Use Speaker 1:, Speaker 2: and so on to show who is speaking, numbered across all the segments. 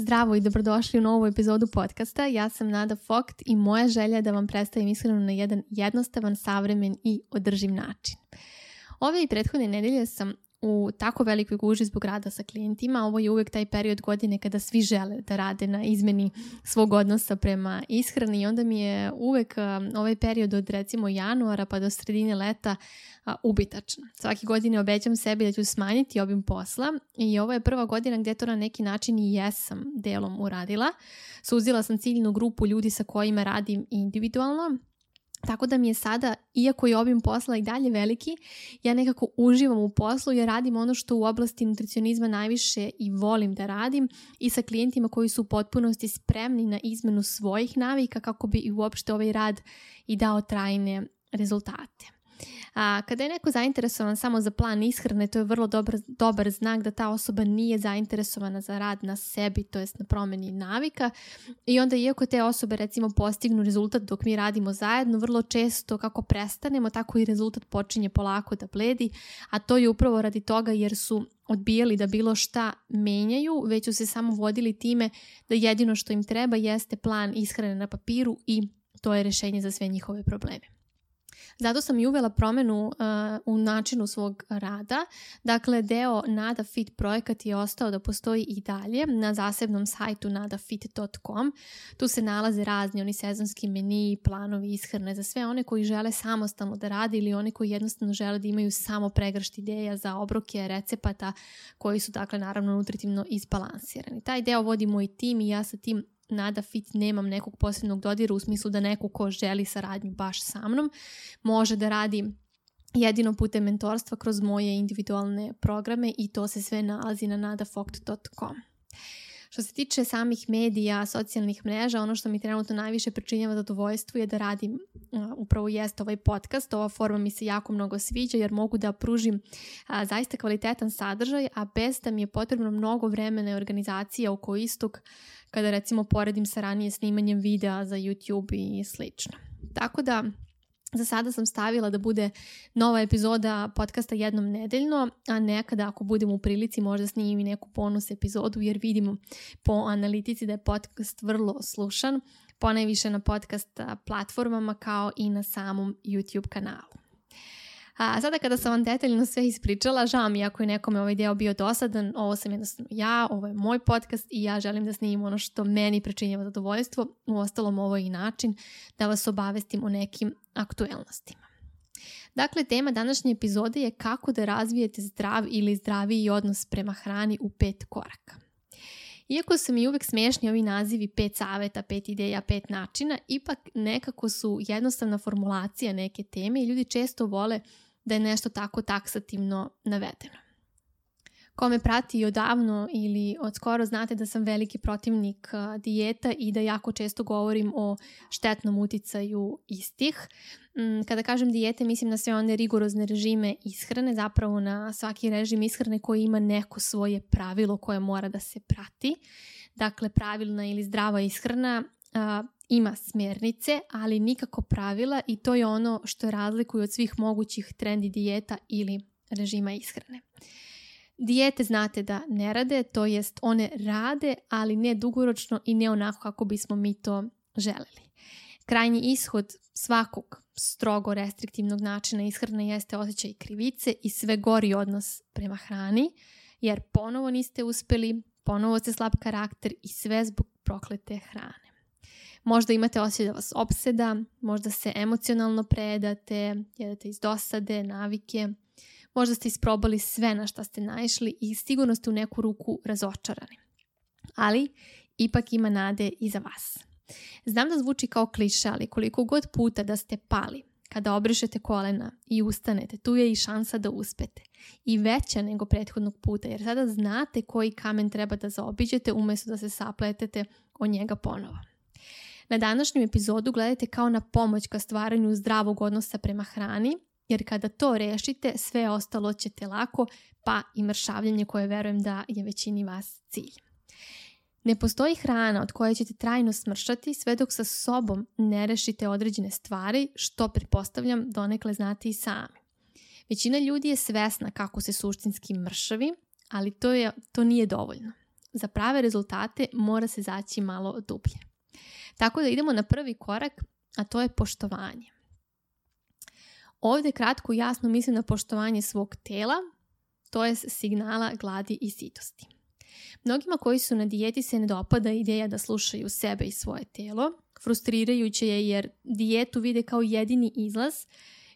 Speaker 1: Zdravo i dobrodošli u novu epizodu podcasta. Ja sam Nada Fokt i moja želja je da vam predstavim ishranu na jedan jednostavan, savremen i održiv način. Ove i prethodne nedelje sam u tako velikoj guži zbog rada sa klijentima. Ovo je uvek taj period godine kada svi žele da rade na izmeni svog odnosa prema ishrani i onda mi je uvek ovaj period od recimo januara pa do sredine leta ubitačan. Svaki godine obećam sebi da ću smanjiti obim posla i ovo je prva godina gdje to na neki način i jesam delom uradila. Suzila sam ciljnu grupu ljudi sa kojima radim individualno tako da mi je sada, iako je obim posla i dalje veliki, ja nekako uživam u poslu jer radim ono što u oblasti nutricionizma najviše i volim da radim i sa klijentima koji su u potpunosti spremni na izmenu svojih navika kako bi i uopšte ovaj rad i dao trajne rezultate. A, kada je neko zainteresovan samo za plan ishrane, to je vrlo dobar, dobar znak da ta osoba nije zainteresovana za rad na sebi, to jest na promeni navika. I onda iako te osobe recimo postignu rezultat dok mi radimo zajedno, vrlo često kako prestanemo, tako i rezultat počinje polako da bledi, a to je upravo radi toga jer su odbijali da bilo šta menjaju, već su se samo vodili time da jedino što im treba jeste plan ishrane na papiru i to je rešenje za sve njihove probleme. Zato sam i uvela promenu uh, u načinu svog rada. Dakle, deo Nada Fit projekat je ostao da postoji i dalje na zasebnom sajtu nadafit.com. Tu se nalaze razni oni sezonski meni, planovi, ishrane za sve one koji žele samostalno da rade ili oni koji jednostavno žele da imaju samo pregršt ideja za obroke, recepata koji su dakle naravno nutritivno izbalansirani. Taj deo vodi moj tim i ja sa tim Nada Fit nemam nekog posebnog dodira u smislu da neko ko želi saradnju baš sa mnom može da radi jedino putem mentorstva kroz moje individualne programe i to se sve nalazi na nadafokt.com. Što se tiče samih medija, socijalnih mreža, ono što mi trenutno najviše pričinjava zadovoljstvo je da radim upravo jest ovaj podcast. Ova forma mi se jako mnogo sviđa jer mogu da pružim uh, zaista kvalitetan sadržaj, a bez da mi je potrebno mnogo vremena i organizacija oko istog kada recimo poredim sa ranije snimanjem videa za YouTube i slično. Tako da za sada sam stavila da bude nova epizoda podcasta jednom nedeljno, a nekada ako budem u prilici možda snimim i neku bonus epizodu jer vidimo po analitici da je podcast vrlo slušan, ponajviše na podcast platformama kao i na samom YouTube kanalu. A sada kada sam vam detaljno sve ispričala, žao mi ako je nekome ovaj deo bio dosadan, ovo sam jednostavno ja, ovo je moj podcast i ja želim da snimim ono što meni pričinjava zadovoljstvo. U ostalom ovo je i način da vas obavestim o nekim aktuelnostima. Dakle, tema današnje epizode je kako da razvijete zdrav ili zdraviji odnos prema hrani u pet koraka. Iako su mi uvek smiješni ovi nazivi pet saveta, pet ideja, pet načina, ipak nekako su jednostavna formulacija neke teme i ljudi često vole da je nešto tako taksativno navedeno. Ko me prati odavno ili od skoro znate da sam veliki protivnik dijeta i da jako često govorim o štetnom uticaju istih. Mm, kada kažem dijete mislim na sve one rigorozne režime ishrane, zapravo na svaki režim ishrane koji ima neko svoje pravilo koje mora da se prati. Dakle, pravilna ili zdrava ishrana ima smjernice, ali nikako pravila i to je ono što razlikuje od svih mogućih trendi dijeta ili režima ishrane. Dijete znate da ne rade, to jest one rade, ali ne dugoročno i ne onako kako bismo mi to želeli. Krajnji ishod svakog strogo restriktivnog načina ishrane jeste osjećaj krivice i sve gori odnos prema hrani, jer ponovo niste uspeli, ponovo ste slab karakter i sve zbog proklete hrane. Možda imate osjećaj da vas opseda, možda se emocionalno predate, jedete iz dosade, navike, možda ste isprobali sve na šta ste naišli i sigurno ste u neku ruku razočarani. Ali ipak ima nade i za vas. Znam da zvuči kao kliša, ali koliko god puta da ste pali, kada obrišete kolena i ustanete, tu je i šansa da uspete. I veća nego prethodnog puta, jer sada znate koji kamen treba da zaobiđete umjesto da se sapletete o njega ponovo. Na današnju epizodu gledajte kao na pomoć ka stvaranju zdravog odnosa prema hrani, jer kada to rešite, sve ostalo ćete lako, pa i mršavljanje koje verujem da je većini vas cilj. Ne postoji hrana od koje ćete trajno smršati sve dok sa sobom ne rešite određene stvari, što pretpostavljam donekle znate i sami. Većina ljudi je svesna kako se suštinski mršavi, ali to, je, to nije dovoljno. za prave rezultate mora se zaći malo dublje. Tako da idemo na prvi korak, a to je poštovanje. Ovdje kratko jasno mislim na poštovanje svog tela, to je signala gladi i sitosti. Mnogima koji su na dijeti se ne dopada ideja da slušaju sebe i svoje telo. Frustrirajuće je jer dijetu vide kao jedini izlaz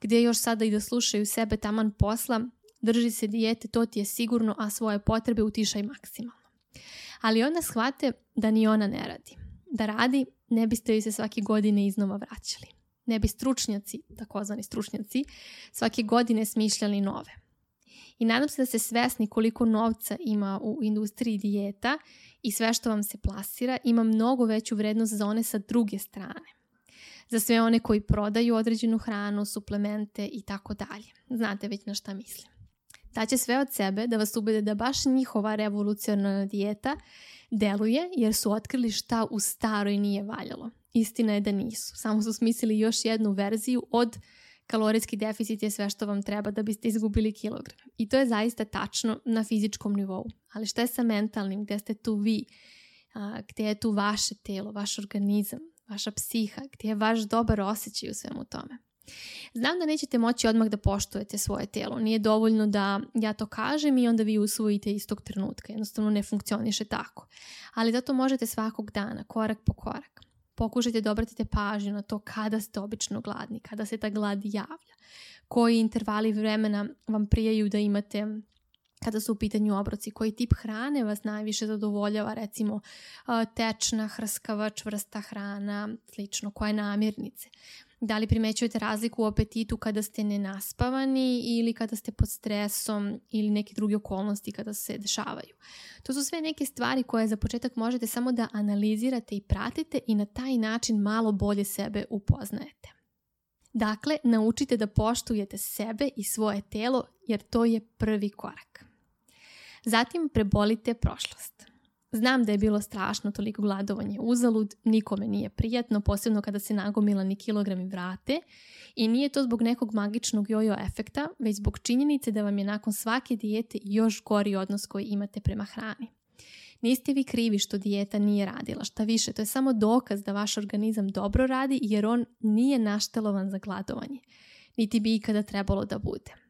Speaker 1: gdje još sada i da slušaju sebe taman posla, drži se dijete, to ti je sigurno, a svoje potrebe utišaj maksimalno. Ali onda shvate da ni ona ne radi. Da radi, ne biste joj se svake godine iznova vraćali. Ne bi stručnjaci, takozvani stručnjaci, svake godine smišljali nove. I nadam se da ste svesni koliko novca ima u industriji dijeta i sve što vam se plasira ima mnogo veću vrednost za one sa druge strane. Za sve one koji prodaju određenu hranu, suplemente i tako dalje. Znate već na šta mislim. Daće sve od sebe da vas ubede da baš njihova revolucionarna dijeta deluje jer su otkrili šta u staroj nije valjalo. Istina je da nisu. Samo su smislili još jednu verziju od kalorijski deficit je sve što vam treba da biste izgubili kilogram. I to je zaista tačno na fizičkom nivou. Ali šta je sa mentalnim? Gde ste tu vi? A, gde je tu vaše telo, vaš organizam, vaša psiha? Gdje je vaš dobar osjećaj u svemu tome? Znam da nećete moći odmah da poštujete svoje telo. Nije dovoljno da ja to kažem i onda vi usvojite istog trenutka. Jednostavno ne funkcioniše tako. Ali zato možete svakog dana, korak po korak. Pokušajte da obratite pažnju na to kada ste obično gladni, kada se ta glad javlja. Koji intervali vremena vam prijaju da imate kada su u pitanju obroci, koji tip hrane vas najviše zadovoljava, recimo tečna, hrskava, čvrsta hrana, slično, koje namirnice. Da li primećujete razliku u apetitu kada ste nenaspavani ili kada ste pod stresom ili neke druge okolnosti kada se dešavaju. To su sve neke stvari koje za početak možete samo da analizirate i pratite i na taj način malo bolje sebe upoznajete. Dakle, naučite da poštujete sebe i svoje telo jer to je prvi korak. Zatim prebolite prošlost. Znam da je bilo strašno toliko gladovanje uzalud, nikome nije prijatno, posebno kada se nagomilani kilogrami vrate. I nije to zbog nekog magičnog jojo efekta, već zbog činjenice da vam je nakon svake dijete još gori odnos koji imate prema hrani. Niste vi krivi što dijeta nije radila, šta više, to je samo dokaz da vaš organizam dobro radi jer on nije naštelovan za gladovanje, niti bi ikada trebalo da bude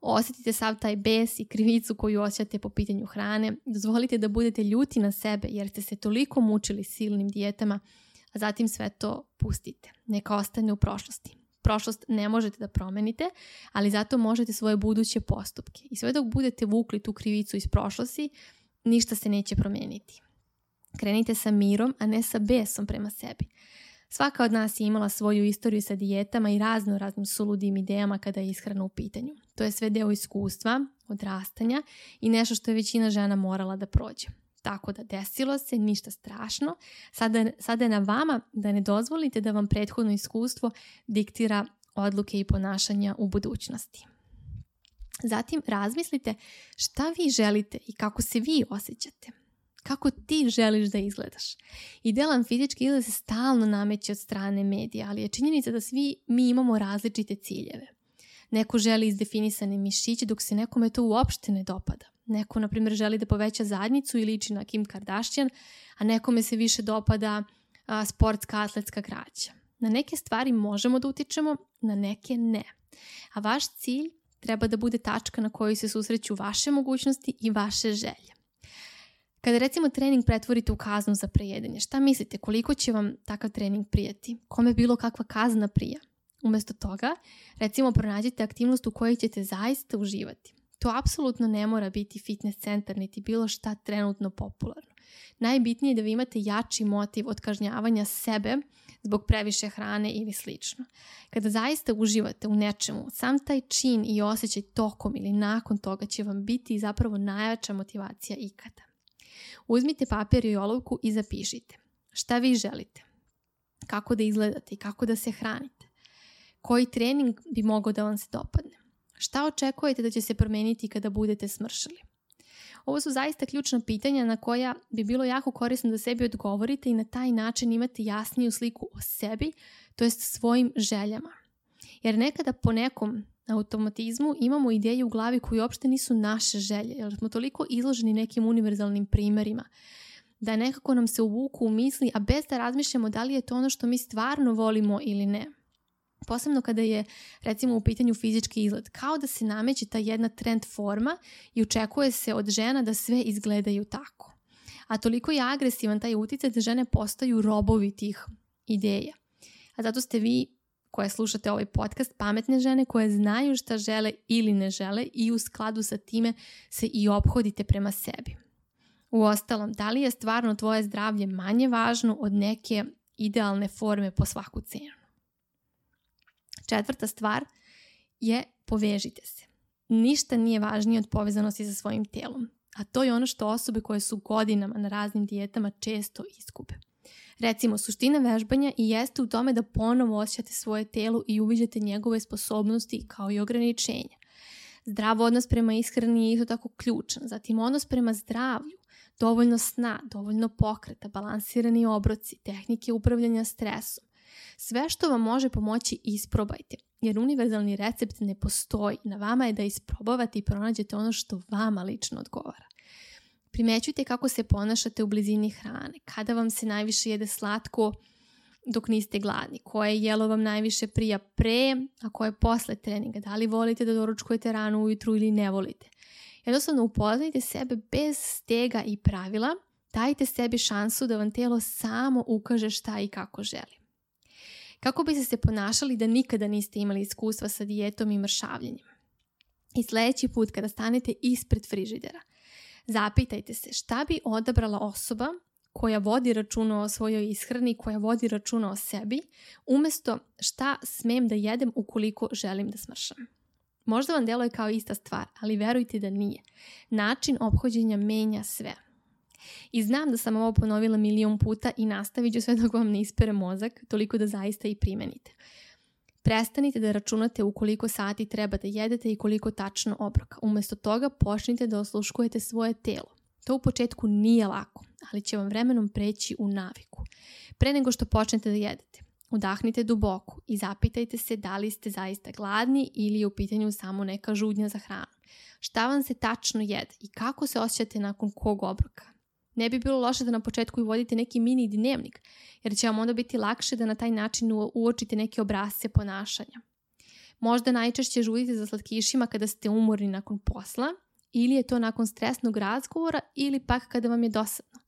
Speaker 1: osjetite sav taj bes i krivicu koju osjećate po pitanju hrane, dozvolite da budete ljuti na sebe jer ste se toliko mučili silnim dijetama, a zatim sve to pustite. Neka ostane u prošlosti. Prošlost ne možete da promenite, ali zato možete svoje buduće postupke. I sve dok budete vukli tu krivicu iz prošlosti, ništa se neće promijeniti. Krenite sa mirom, a ne sa besom prema sebi. Svaka od nas je imala svoju istoriju sa dijetama i razno raznim suludim idejama kada je ishrana u pitanju. To je sve deo iskustva, odrastanja i nešto što je većina žena morala da prođe. Tako da desilo se, ništa strašno. Sada, sada je na vama da ne dozvolite da vam prethodno iskustvo diktira odluke i ponašanja u budućnosti. Zatim razmislite šta vi želite i kako se vi osjećate kako ti želiš da izgledaš. Idealan fizički izgled se stalno nameće od strane medija, ali je činjenica da svi mi imamo različite ciljeve. Neko želi izdefinisane mišiće dok se nekome to uopšte ne dopada. Neko, na primjer, želi da poveća zadnjicu i liči na Kim Kardashian, a nekome se više dopada a, sportska atletska kraća. Na neke stvari možemo da utičemo, na neke ne. A vaš cilj treba da bude tačka na kojoj se susreću vaše mogućnosti i vaše želje. Kada recimo trening pretvorite u kaznu za prejedanje, šta mislite koliko će vam takav trening prijeti? Kome bilo kakva kazna prija? Umjesto toga, recimo pronađite aktivnost u kojoj ćete zaista uživati. To apsolutno ne mora biti fitness centar niti bilo šta trenutno popularno. Najbitnije je da vi imate jači motiv od kažnjavanja sebe zbog previše hrane ili slično. Kada zaista uživate u nečemu, sam taj čin i osjećaj tokom ili nakon toga će vam biti zapravo najjača motivacija ikada. Uzmite papir i olovku i zapišite. Šta vi želite? Kako da izgledate i kako da se hranite? Koji trening bi mogao da vam se dopadne? Šta očekujete da će se promijeniti kada budete smršali? Ovo su zaista ključna pitanja na koja bi bilo jako korisno da sebi odgovorite i na taj način imate jasniju sliku o sebi, to jest svojim željama. Jer nekada po nekom na automatizmu imamo ideje u glavi koje uopšte nisu naše želje, jer smo toliko izloženi nekim univerzalnim primerima da nekako nam se uvuku u misli, a bez da razmišljamo da li je to ono što mi stvarno volimo ili ne. Posebno kada je recimo u pitanju fizički izgled, kao da se nameće ta jedna trend forma i očekuje se od žena da sve izgledaju tako. A toliko je agresivan taj uticaj da žene postaju robovi tih ideja. A zato ste vi koje slušate ovaj podcast, pametne žene koje znaju šta žele ili ne žele i u skladu sa time se i obhodite prema sebi. U ostalom, da li je stvarno tvoje zdravlje manje važno od neke idealne forme po svaku cenu? Četvrta stvar je povežite se. Ništa nije važnije od povezanosti sa svojim telom, a to je ono što osobe koje su godinama na raznim dijetama često iskube. Recimo, suština vežbanja i jeste u tome da ponovo osjećate svoje telo i uviđate njegove sposobnosti kao i ograničenja. Zdrav odnos prema ishrani je isto tako ključan. Zatim odnos prema zdravlju, dovoljno sna, dovoljno pokreta, balansirani obroci, tehnike upravljanja stresom. Sve što vam može pomoći isprobajte, jer univerzalni recept ne postoji. Na vama je da isprobavate i pronađete ono što vama lično odgovara. Primećujte kako se ponašate u blizini hrane, kada vam se najviše jede slatko dok niste gladni, koje jelo vam najviše prija pre, a koje posle treninga, da li volite da doručkujete rano ujutru ili ne volite. Jednostavno upoznajte sebe bez stega i pravila, dajte sebi šansu da vam telo samo ukaže šta i kako želi. Kako biste se ponašali da nikada niste imali iskustva sa dijetom i mršavljenjem? I sljedeći put kada stanete ispred frižidera – Zapitajte se šta bi odabrala osoba koja vodi računa o svojoj ishrani, koja vodi računa o sebi, umjesto šta smem da jedem ukoliko želim da smršam. Možda vam deluje kao ista stvar, ali verujte da nije. Način obhođenja menja sve. I znam da sam ovo ponovila milion puta i nastavit ću sve dok vam ne ispere mozak, toliko da zaista i primenite. Prestanite da računate u koliko sati treba da jedete i koliko tačno obroka. Umjesto toga počnite da osluškujete svoje telo. To u početku nije lako, ali će vam vremenom preći u naviku. Pre nego što počnete da jedete, udahnite duboko i zapitajte se da li ste zaista gladni ili je u pitanju samo neka žudnja za hranu. Šta vam se tačno jede i kako se osjećate nakon kog obroka? Ne bi bilo loše da na početku i vodite neki mini dnevnik, jer će vam onda biti lakše da na taj način uočite neke obrazce ponašanja. Možda najčešće žudite za slatkišima kada ste umorni nakon posla, ili je to nakon stresnog razgovora, ili pak kada vam je dosadno.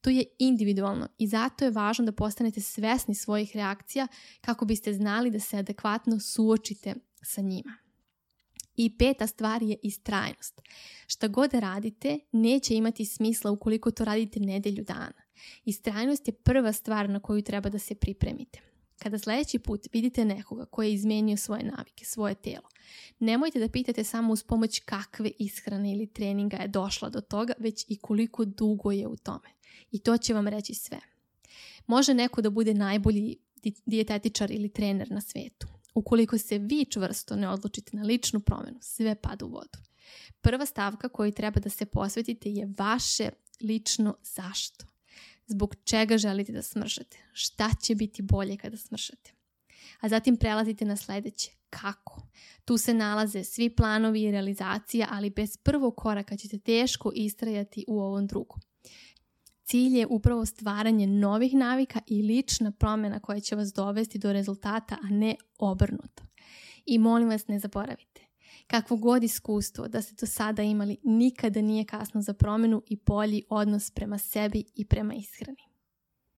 Speaker 1: To je individualno i zato je važno da postanete svesni svojih reakcija kako biste znali da se adekvatno suočite sa njima. I peta stvar je istrajnost. Šta god radite, neće imati smisla ukoliko to radite nedelju dana. Istrajnost je prva stvar na koju treba da se pripremite. Kada sljedeći put vidite nekoga koji je izmijenio svoje navike, svoje telo, nemojte da pitate samo uz pomoć kakve ishrane ili treninga je došla do toga, već i koliko dugo je u tome. I to će vam reći sve. Može neko da bude najbolji dijetetičar ili trener na svetu. Ukoliko se vi čvrsto ne odlučite na ličnu promjenu, sve pada u vodu. Prva stavka koju treba da se posvetite je vaše lično zašto. Zbog čega želite da smršate? Šta će biti bolje kada smršate? A zatim prelazite na sljedeće. Kako? Tu se nalaze svi planovi i realizacija, ali bez prvog koraka ćete teško istrajati u ovom drugom. Cilj je upravo stvaranje novih navika i lična promjena koja će vas dovesti do rezultata, a ne obrnuto. I molim vas ne zaboravite. Kakvo god iskustvo da ste do sada imali, nikada nije kasno za promjenu i bolji odnos prema sebi i prema ishrani.